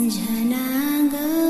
안전한 것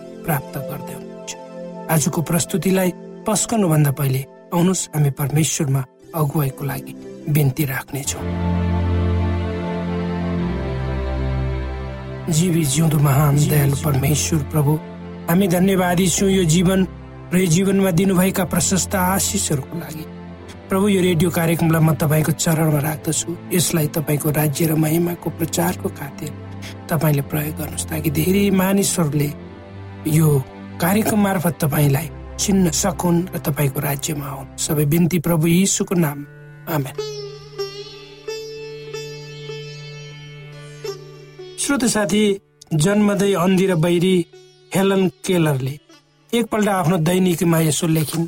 प्राप्त गर्दै हुनुहुन्छ। आजको प्रस्तुतिलाई पस्कनुभन्दा पहिले आउनुहोस् हामी परमेश्वरमा अगुवाईको लागि बिन्ती राख्नेछौँ। जीवी जिउँदो महान दयालु परमेश्वर प्रभु हामी धन्यवादी छौँ यो जीवन र यो जीवनमा दिनुभएका प्रशस्त आशिषहरूको लागि। प्रभु यो रेडियो कार्यक्रमलाई म तपाईँको चरणमा राख्दछु। यसलाई तपाईँको राज्य र महिमाको प्रचारको खातिर तपाईँले प्रयोग गर्नुहोस् ताकि धेरै मानिसहरूले यो कार्यक्रम मार्फत तपाईँलाई चिन्न सकुन् र तपाईँको राज्यमा आउन्। सबै बिन्ती प्रभु यीशुको नाम। आमेन। श्रोत साथी जन्मदै अन्धी बैरी हेलन केलरले एकपल्ट आफ्नो दैनिकीमा यसो लेखिन्।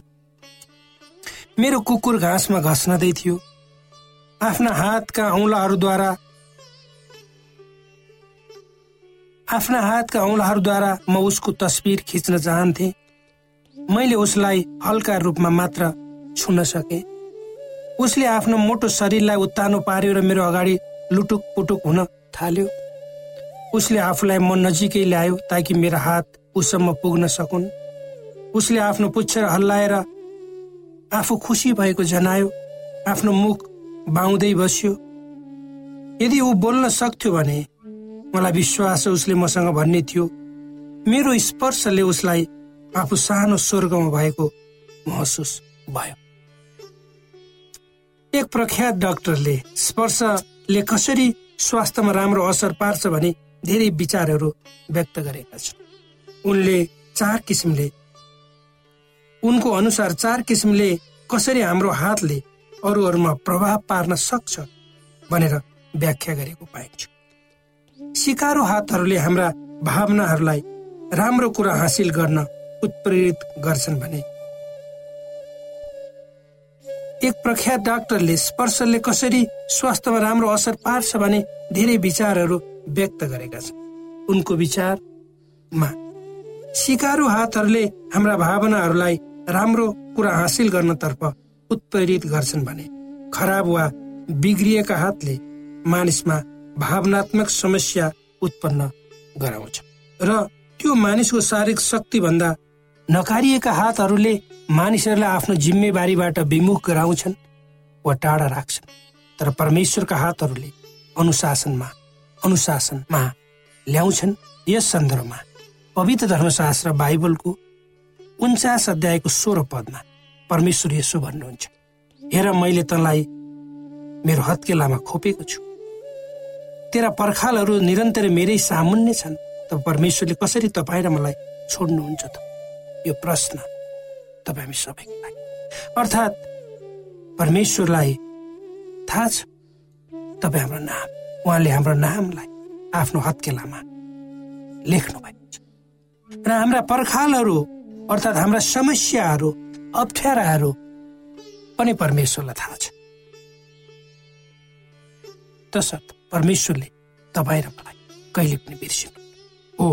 मेरो कुकुर घाँसमा घस्नदै थियो। आफ्ना हातका औँलाहरूद्वारा आफ्ना हातका औँलाहरूद्वारा म उसको तस्बिर खिच्न चाहन्थे। मैले उसलाई हल्का रूपमा मात्र छुन सके। उसले आफ्नो मोटो शरीरलाई उत्तानो पार्यो र मेरो अगाडि लुटुक पुटुक हुन थाल्यो। उसले आफूलाई म नजिकै ल्यायो ताकि मेरो हात उसम्म पुग्न सकुन्। उसले आफ्नो पुच्छर हल्लाएर आफू खुसी भएको जनायो आफ्नो मुख बाउँदै बस्यो। यदि ऊ बोल्न सक्थ्यो भने मलाई विश्वास उसले मसँग भन्ने थियो। मेरो स्पर्शले उसलाई आफू सानो स्वर्गमा भएको महसुस भयो। एक प्रख्यात डाक्टरले स्पर्शले कसरी स्वास्थ्यमा राम्रो असर पार्छ भने धेरै विचारहरू व्यक्त गरेका छन्। उनले चार किसिमले उनको अनुसार चार किसिमले कसरी हाम्रो हातले अरूहरूमा प्रभाव पार्न सक्छ भनेर व्याख्या गरेको पाइन्छ सिकारो हातहरूले हाम्रा भावनाहरूलाई राम्रो कुरा हासिल गर्न उत्प्रेरित गर्छन् भने। एक प्रख्यात डाक्टरले स्पर्शले कसरी स्वास्थ्यमा राम्रो असर पार्छ भने धेरै विचारहरू व्यक्त गरेका छन्। उनको विचारमा सिकारो हातहरूले हाम्रा भावनाहरूलाई राम्रो कुरा हासिल गर्नतर्फ उत्प्रेरित गर्छन् भने खराब वा बिग्रिएका हातले मानिसमा भावनात्मक समस्या उत्पन्न गराउँछ। र त्यो मानिसको शारीरिक शक्ति भन्दा नकारिएका हातहरूले मानिसहरूलाई आफ्नो जिम्मेवारीबाट विमुख गराउँछन् वा टाढा राख्छन्। तर परमेश्वरका हातहरूले अनुशासनमा अनुशासनमा ल्याउँछन्। यस सन्दर्भमा पवित्र धर्मशास्त्र बाइबलको उन्चास अध्यायको सोह्र पदमा परमेश्वर यसो भन्नुहुन्छ हेर मैले तँलाई मेरो हत्केलामा खोपेको छु। तेरा पर्खालहरू निरन्तर मेरै सामुन्ने छन्। त परमेश्वरले कसरी तपाईँ र मलाई छोड्नुहुन्छ त? यो प्रश्न तपाईँ हामी सबैको लागि। अर्थात् परमेश्वरलाई थाहा छ तपाईँ हाम्रो नाम उहाँले हाम्रो नामलाई आफ्नो हत्केलामा लेख्नु भएको छ। र हाम्रा पर्खालहरू अर्थात् हाम्रा समस्याहरू अप्ठ्याराहरू पनि परमेश्वरलाई थाहा छ। तसर्थ परमेश्वरले तपाईँ र मलाई कहिले पनि बिर्सिनु। हो।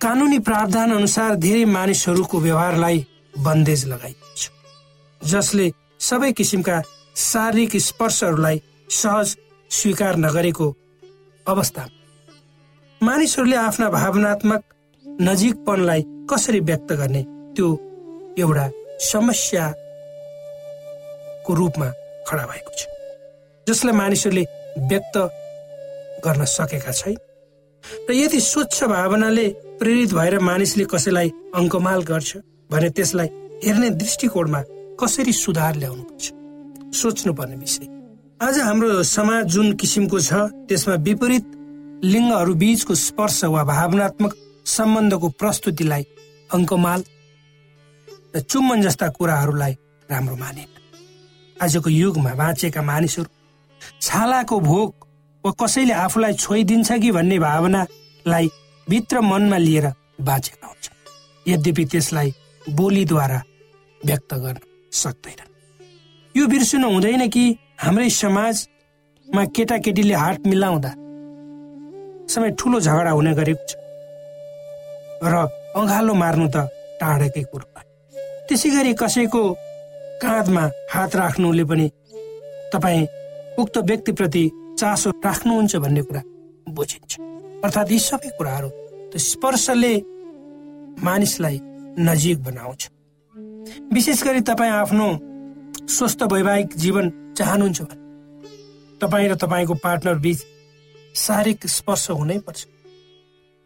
कानुनी प्रावधान अनुसार धेरै मानिसहरूको व्यवहारलाई बन्देज लगाइन्छ जसले सबै किसिमका शारीरिक स्पर्शहरूलाई सहज स्वीकार नगरेको अवस्था। मानिसहरूले आफ्ना भावनात्मक नजिकपनलाई कसरी व्यक्त गर्ने त्यो एउटा समस्याको रूपमा खडा भएको छ जसलाई मानिसहरूले व्यक्त गर्न सकेका छैन। र यदि स्वच्छ भावनाले प्रेरित भएर मानिसले कसैलाई अङ्कमाल गर्छ भने त्यसलाई हेर्ने दृष्टिकोणमा कसरी सुधार ल्याउनुपर्छ? सोच्नुपर्ने विषय। आज हाम्रो समाज जुन किसिमको छ त्यसमा विपरीत लिङ्गहरू बीचको स्पर्श वा भावनात्मक सम्बन्धको प्रस्तुतिलाई अङ्कमाल र चुम्बन जस्ता कुराहरूलाई राम्रो माने आजको युगमा बाँचेका मानिसहरू छालाको भोग वा कसैले आफूलाई छोइदिन्छ कि भन्ने भावनालाई भित्र मनमा लिएर बाँचेका हुन्छ यद्यपि त्यसलाई बोलीद्वारा व्यक्त गर्न सक्दैन यो बिर्सनु हुँदैन कि हाम्रै समाजमा केटाकेटीले हात मिलाउँदा समय ठुलो झगडा हुने गरेको छ। र अँगालो मार्नु त टाढेकै कुरो त्यसै गरी कसैको काँधमा हात राख्नुले पनि तपाईँ उक्त व्यक्तिप्रति चासो राख्नुहुन्छ भन्ने कुरा बुझिन्छ। अर्थात् यी सबै कुराहरू त्यो स्पर्शले मानिसलाई नजिक बनाउँछ। विशेष गरी तपाईँ आफ्नो स्वस्थ वैवाहिक जीवन चाहनुहुन्छ भने तपाईँ र तपाईँको पार्टनर बिच शारीरिक स्पर्श हुनै पर्छ।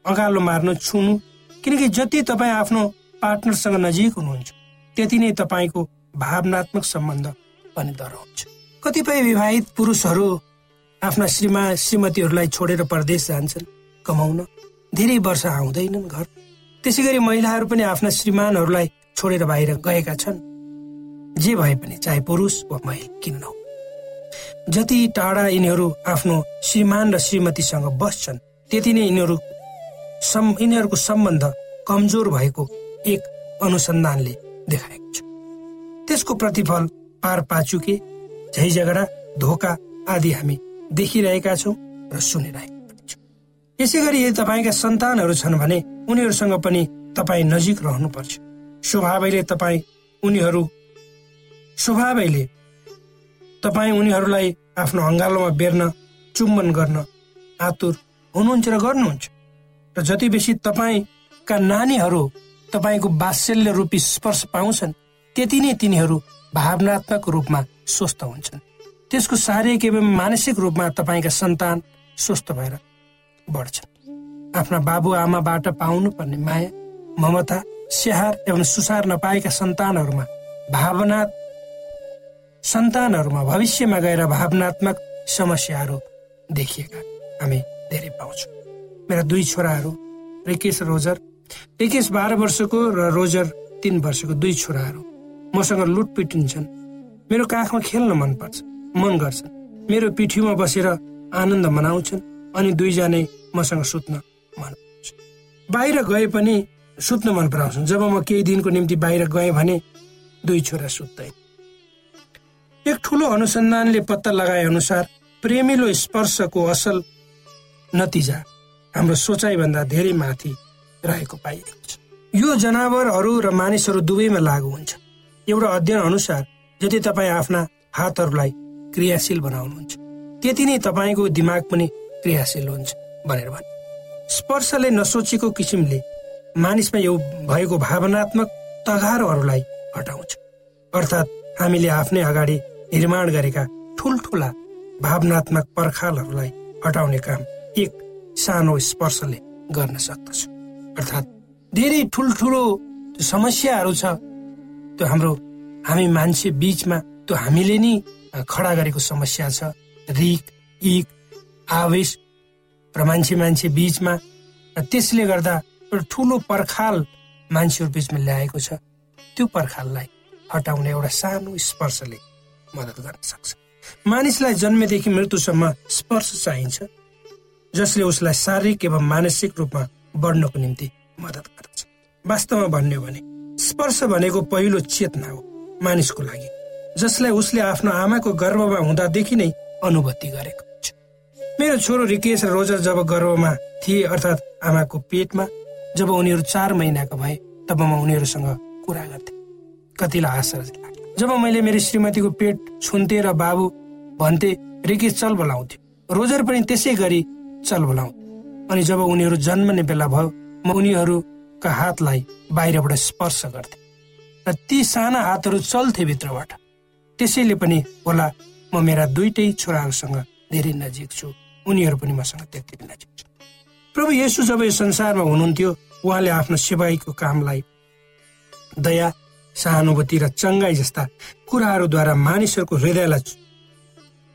अँगालो मार्नु छुनु किनकि जति तपाईँ आफ्नो पार्टनरसँग नजिक हुनुहुन्छ त्यति नै तपाईँको भावनात्मक सम्बन्ध पनि हुन्छ कतिपय विवाहित पुरुषहरू आफ्ना श्रीमा श्रीमतीहरूलाई छोडेर परदेश जान्छन् कमाउन। धेरै वर्ष आउँदैनन् घर। त्यसै गरी महिलाहरू पनि आफ्ना श्रीमानहरूलाई छोडेर बाहिर गएका छन्। जे भए पनि चाहे पुरुष वा महिला किन नहो। जति टाढा यिनीहरू आफ्नो श्रीमान र श्रीमतीसँग बस्छन् त्यति नै यिनीहरू यिनीहरूको सम्बन्ध कमजोर भएको एक अनुसन्धानले देखाएको छ। त्यसको प्रतिफल पार पाचुके झै झगडा धोका आदि हामी देखिरहेका छौँ र सुनिरहेका छौँ। यसै गरी यदि तपाईँका सन्तानहरू छन् भने उनीहरूसँग पनि तपाईँ नजिक रहनुपर्छ। स्वभावैले तपाईँ उनीहरू स्वभावैले तपाईँ उनीहरूलाई आफ्नो अङ्गालोमा बेर्न चुम्बन गर्न आतुर हुनुहुन्छ र गर्नुहुन्छ। र जति बेसी तपाईँका नानीहरू तपाईँको वात्सल्य रूपी स्पर्श पाउँछन् त्यति नै तिनीहरू भावनात्मक रूपमा स्वस्थ हुन्छन्। त्यसको शारीरिक एवं मानसिक रूपमा तपाईँका सन्तान स्वस्थ भएर बढ्छन्। आफ्ना बाबु आमाबाट पाउनु पर्ने माया ममता स्याहार एवं सुसार नपाएका सन्तानहरूमा भावना सन्तानहरूमा भविष्यमा गएर भावनात्मक समस्याहरू देखिएका हामी धेरै पाउँछौँ। मेरा दुई छोराहरू रिकेश रोजर। एकेस बाह्र वर्षको र रोजर तिन वर्षको दुई छोराहरू। मसँग लुट पिटिन्छन् मेरो काखमा खेल्न मन पर्छ मन गर्छन् मेरो पिठीमा बसेर आनन्द मनाउँछन् अनि दुईजनै मसँग सुत्न मन बाहिर गए पनि सुत्न मन पराउँछन्। जब म केही दिनको निम्ति बाहिर गएँ भने दुई छोरा सुत्दैन एक ठुलो अनुसन्धानले पत्ता लगाए अनुसार प्रेमिलो स्पर्शको असल नतिजा हाम्रो सोचाइभन्दा धेरै माथि रहेको पाइएको छ। यो जनावरहरू र मानिसहरू दुवैमा लागू हुन्छ एउटा अध्ययन अनुसार जति तपाईँ आफ्ना हातहरूलाई क्रियाशील बनाउनुहुन्छ त्यति नै तपाईँको दिमाग पनि क्रियाशील हुन्छ भनेर भने स्पर्शले नसोचेको किसिमले मानिसमा यो भएको भावनात्मक तगारोहरूलाई हटाउँछ। अर्थात् हामीले आफ्नै अगाडि निर्माण गरेका ठुल्ठुला भावनात्मक पर्खालहरूलाई हटाउने काम एक सानो स्पर्शले गर्न सक्दछ। अर्थात् धेरै ठुल्ठुलो समस्याहरू छ त्यो हाम्रो हामी मान्छे बिचमा त्यो हामीले नै खडा गरेको समस्या छ। रिक इक आवेश र मान्छे मान्छे बिचमा त्यसले गर्दा एउटा ठुलो पर्खाल मान्छेहरू बिचमा ल्याएको छ। त्यो पर्खाललाई हटाउने एउटा सानो स्पर्शले मद्दत गर्न सक्छ। मानिसलाई जन्मेदेखि मृत्युसम्म स्पर्श चाहिन्छ जसले उसलाई शारीरिक एवं मानसिक रूपमा बढ्नको निम्ति मद्दत गर्दछ। वास्तवमा भन्यो भने स्पर्श भनेको पहिलो चेतना हो मानिसको लागि जसलाई उसले आफ्नो आमाको गर्भमा हुँदादेखि नै अनुभूति गरेको हुन्छ मेरो छोरो रिकेश र रोजर जब गर्भमा थिए अर्थात् आमाको पेटमा जब उनीहरू चार महिनाको भए तब म उनीहरूसँग कुरा गर्थे। कतिलाई आश्चर्य जब मैले मेरो श्रीमतीको पेट छुन्थे र बाबु भन्थे रिकेश चल बोलाउँथ्यो। रोजर पनि त्यसै गरी चल बोलाउँथ्यो। अनि जब उनीहरू जन्मने बेला भयो म उनीहरू का हातलाई बाहिरबाट स्पर्श गर्थे र ती साना हातहरू चल्थे भित्रबाट। त्यसैले पनि होला म मेरा दुइटै छोराहरूसँग धेरै नजिक छु। उनीहरू पनि मसँग त्यति नजिक छु प्रभु येसु जब यो संसारमा हुनुहुन्थ्यो उहाँले आफ्नो सेवाईको कामलाई दया सहानुभूति र चङ्गाई जस्ता कुराहरूद्वारा मानिसहरूको हृदयलाई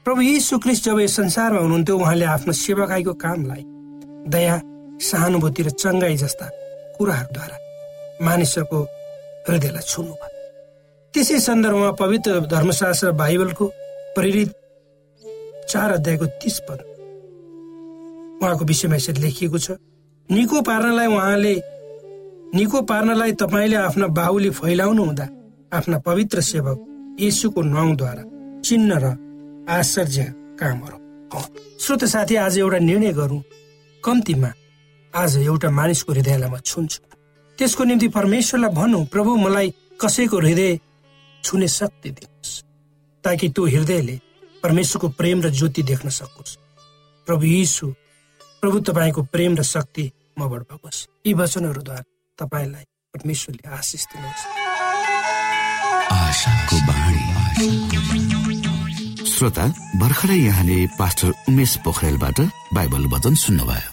प्रभु यीशु क्रिस्ट जब यस संसारमा हुनुहुन्थ्यो उहाँले आफ्नो सेवाकाईको कामलाई दया सहानुभूति र चङ्गाई जस्ता कुराहरूद्वारा मानिसहरूको हृदयलाई छुनु भयो। त्यसै सन्दर्भमा पवित्र धर्मशास्त्र बाइबलको प्रेरित चार अध्यायको तिस पद उहाँको विषयमा यसरी लेखिएको छ निको पार्नलाई उहाँले निको पार्नलाई तपाईँले आफ्ना बाहुली फैलाउनु हुँदा आफ्ना पवित्र सेवक येसुको नाउँद्वारा चिन्ह र आश्चर्य कामहरू श्रोत साथी आज एउटा निर्णय गरौँ। कम्तीमा आज एउटा मानिसको हृदयलाई म छुन्छु। त्यसको निम्ति परमेश्वरलाई भनौँ प्रभु मलाई कसैको हृदय छुने शक्ति दिनुहोस् ताकि त्यो हृदयले परमेश्वरको प्रेम र ज्योति देख्न सकोस्। प्रभु यीशु प्रभु तपाईँको प्रेम र शक्ति मबाट बगोस् यी वचनहरूद्वारा तपाईँलाई परमेश्वरले आशिष दिनुहोस्। श्रोता भर्खरै यहाँले पास्टर उमेश पोखरेलबाट बाइबल वचन सुन्नुभयो।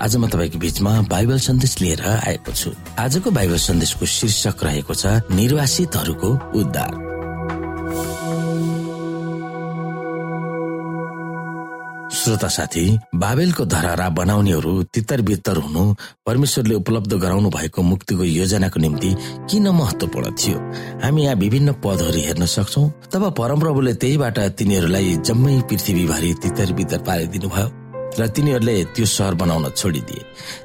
आज म तपाईँको बिचमा बाइबल सन्देश लिएर आएको छु। आजको बाइबल सन्देशको शीर्षक रहेको छ निर्वासितहरूको उद्धार। श्रोता साथी बाबेलको धरारा बनाउनेहरू तितर बितर हुनु परमेश्वरले उपलब्ध गराउनु भएको मुक्तिको योजनाको निम्ति किन महत्वपूर्ण थियो? हामी यहाँ विभिन्न पदहरू हेर्न सक्छौ तब परमप्रभुले त्यहीबाट तिनीहरूलाई जम्मै पृथ्वीभरि तितर बितर पारिदिनु भयो र तिनीहरूले त्यो सहर बनाउन छोडिदिए।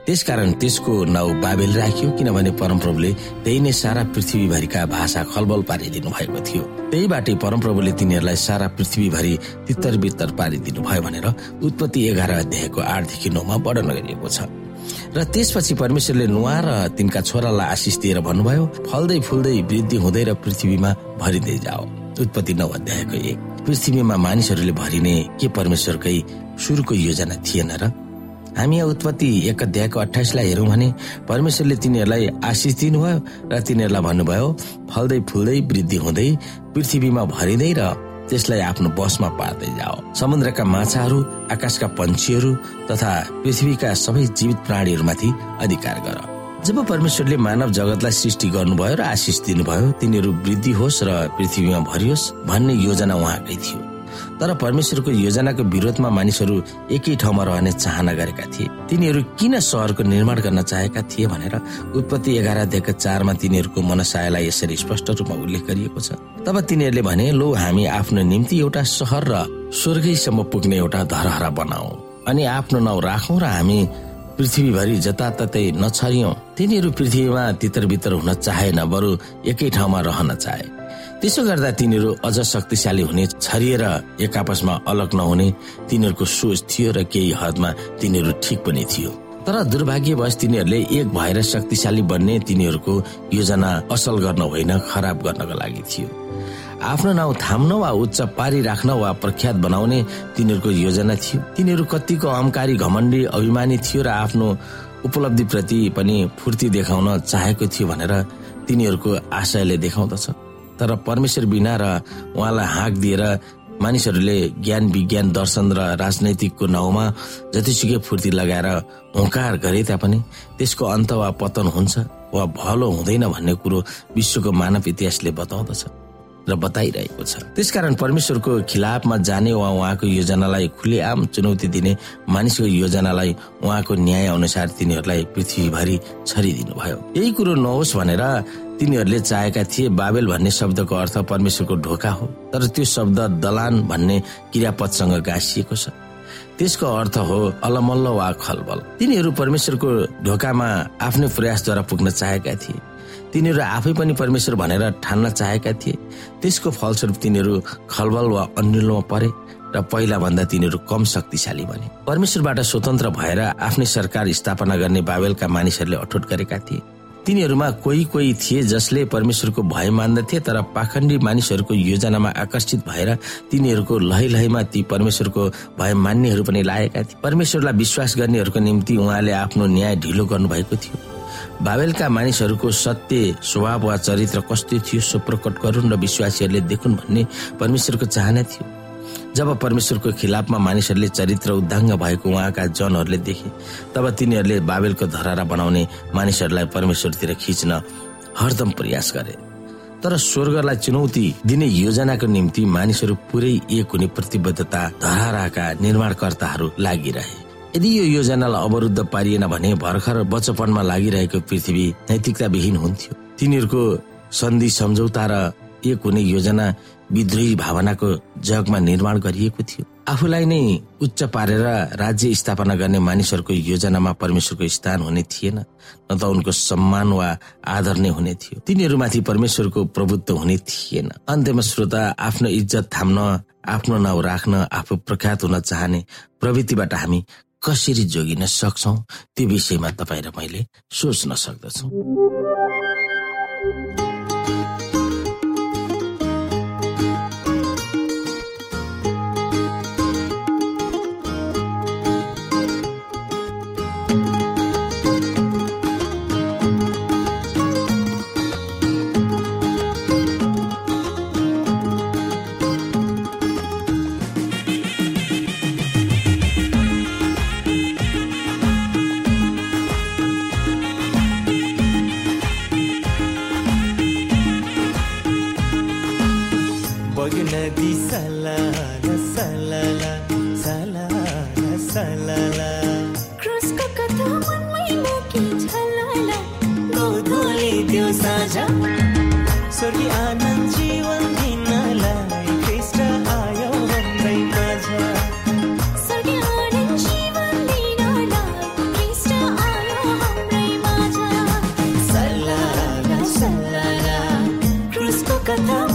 त्यसकारण त्यसको नाउँ बाबेल राख्यो किनभने परमप्रभुले त्यही नै सारा पृथ्वीभरिका भाषा खलबल पारिदिनु भएको थियो। त्यहीबाटै परमप्रभुले तिनीहरूलाई सारा पृथ्वीभरि तितर बित्तर पारिदिनु भयो भनेर उत्पत्ति एघार अध्यायको आठदेखि नौमा वर्णन गरिएको छ। र त्यसपछि परमेश्वरले नुहा र तिनका छोरालाई आशिष दिएर भन्नुभयो फल्दै फुल्दै वृद्धि हुँदै र पृथ्वीमा भरिँदै जाओ। उत्पत्ति नौ अध्यायको एक। पृथ्वीमा मानिसहरूले भरिने के परमेश्वरकै सुरुको योजना थिएन र हामी यहाँ उत्पत्ति एक अध्यायको अठाइसलाई हेरौँ भने परमेश्वरले तिनीहरूलाई आशिष दिनुभयो र तिनीहरूलाई भन्नुभयो फल्दै फुल्दै वृद्धि हुँदै पृथ्वीमा भरिँदै र त्यसलाई आफ्नो बसमा पार्दै जाओ। समुद्रका माछाहरू आकाशका पंक्षीहरू तथा पृथ्वीका सबै जीवित प्राणीहरूमाथि अधिकार गर। जब परमेश्वरले मानव जगतलाई सृष्टि गर्नुभयो र आशिष दिनुभयो तिनीहरू वृद्धि होस् र पृथ्वीमा भरियोस् भन्ने योजना उहाँकै थियो। तर परमेश्वरको योजनाको विरोधमा मानिसहरू एकै ठाउँमा रहने चाहना गरेका थिए। तिनीहरू किन सहरको निर्माण गर्न चाहेका थिए भनेर उत्पत्ति एघार अध्यायको चारमा तिनीहरूको मनसायलाई यसरी स्पष्ट रूपमा उल्लेख गरिएको छ। तब तिनीहरूले भने लो हामी आफ्नो निम्ति एउटा सहर र स्वर्गैसम्म पुग्ने एउटा धरहरा बनाऊ अनि आफ्नो नाउँ राखौँ र हामी पृथ्वीभरि जताततै नछरियौं। तिनीहरू पृथ्वीमा तितर बितर हुन चाहेन बरु एकै ठाउँमा रहन चाहे। त्यसो गर्दा तिनीहरू अझ शक्तिशाली हुने छरिएर एक आपसमा अलग नहुने तिनीहरूको सोच थियो र केही हदमा तिनीहरू ठिक पनि थियो। तर दुर्भाग्यवश तिनीहरूले एक भएर शक्तिशाली बन्ने तिनीहरूको योजना असल गर्न होइन खराब गर्नको लागि थियो। आफ्नो नाउँ थाम्न वा उच्च पारी राख्न वा प्रख्यात बनाउने तिनीहरूको योजना थियो। तिनीहरू कतिको अहंकारी घमण्डी अभिमानी थियो र आफ्नो उपलब्धिप्रति पनि फुर्ती देखाउन चाहेको थियो भनेर तिनीहरूको आशयले देखाउँदछ। तर परमेश्वर बिना र उहाँलाई हाँक दिएर मानिसहरूले ज्ञान विज्ञान दर्शन र राजनैतिकको नाउँमा जतिसुकै फुर्ती लगाएर हुँकार गरे तापनि त्यसको अन्त वा पतन हुन्छ वा भलो हुँदैन भन्ने कुरो विश्वको मानव इतिहासले बताउँदछ र बताइरहेको छ। त्यसकारण परमेश्वरको खिलाफमा जाने वा उहाँको योजनालाई खुलेआम चुनौती दिने मानिसको योजनालाई उहाँको न्याय अनुसार तिनीहरूलाई पृथ्वीभरि छरिदिनु भयो यही कुरो नहोस् भनेर तिनीहरूले चाहेका थिए बाबेल भन्ने शब्दको अर्थ परमेश्वरको ढोका हो तर त्यो शब्द दलान भन्ने क्रियापदसँग गाँसिएको छ। त्यसको अर्थ हो अलमल्ल वा खलबल। तिनीहरू परमेश्वरको ढोकामा आफ्नै प्रयासद्वारा पुग्न चाहेका थिए। तिनीहरू आफै पनि परमेश्वर भनेर ठान्न चाहेका थिए। त्यसको फलस्वरूप तिनीहरू खलबल वा अन्यलमा परे र पहिला भन्दा तिनीहरू कम शक्तिशाली बने। परमेश्वरबाट स्वतन्त्र भएर आफ्नै सरकार स्थापना गर्ने बाबेलका मानिसहरूले अठोट गरेका थिए। तिनीहरूमा कोही कोही थिए जसले परमेश्वरको भय मान्दथे तर पाखण्डी मानिसहरूको योजनामा आकर्षित भएर तिनीहरूको लहै लहैमा ती परमेश्वरको भय मान्नेहरू पनि लागेका थिए। परमेश्वरलाई विश्वास गर्नेहरूको निम्ति उहाँले आफ्नो न्याय ढिलो गर्नुभएको थियो। बाबेलका मानिसहरूको सत्य स्वभाव वा चरित्र कस्तो थियो सो प्रकट गरून् र विश्वासीहरूले देखुन् भन्ने परमेश्वरको चाहना थियो। जब परमेश्वरको खिलाफमा मानिसहरूले चरित्र उद्धाङ्ग भएको उहाँका जनहरूले देखे तब तिनीहरूले बाबेलको धरारा बनाउने मानिसहरूलाई परमेश्वरतिर खिच्न हरदम प्रयास गरे। तर स्वर्गलाई चुनौती दिने योजनाको निम्ति मानिसहरू पुरै एक हुने प्रतिबद्धता धराराका निर्माणकर्ताहरू लागिरहे। यदि यो योजनालाई अवरुद्ध पारिएन भने भर्खर बचपनमा लागिरहेको पृथ्वी नैतिकताविहीन हुन्थ्यो। तिनीहरूको सन्धि सम्झौता र एक हुने योजना विद्रोही भावनाको जगमा निर्माण गरिएको थियो। आफूलाई नै उच्च पारेर राज्य स्थापना गर्ने मानिसहरूको योजनामा परमेश्वरको स्थान हुने थिएन न त उनको सम्मान वा आदर नै हुने थियो। तिनीहरूमाथि परमेश्वरको प्रभुत्व हुने थिएन। अन्त्यमा श्रोता आफ्नो इज्जत थाम्न आफ्नो नाउँ राख्न आफू प्रख्यात हुन चाहने प्रवृत्तिबाट हामी कसरी जोगिन सक्छौ त्यो विषयमा तपाईँ र मैले सोच्न सक्दछौ। Look at.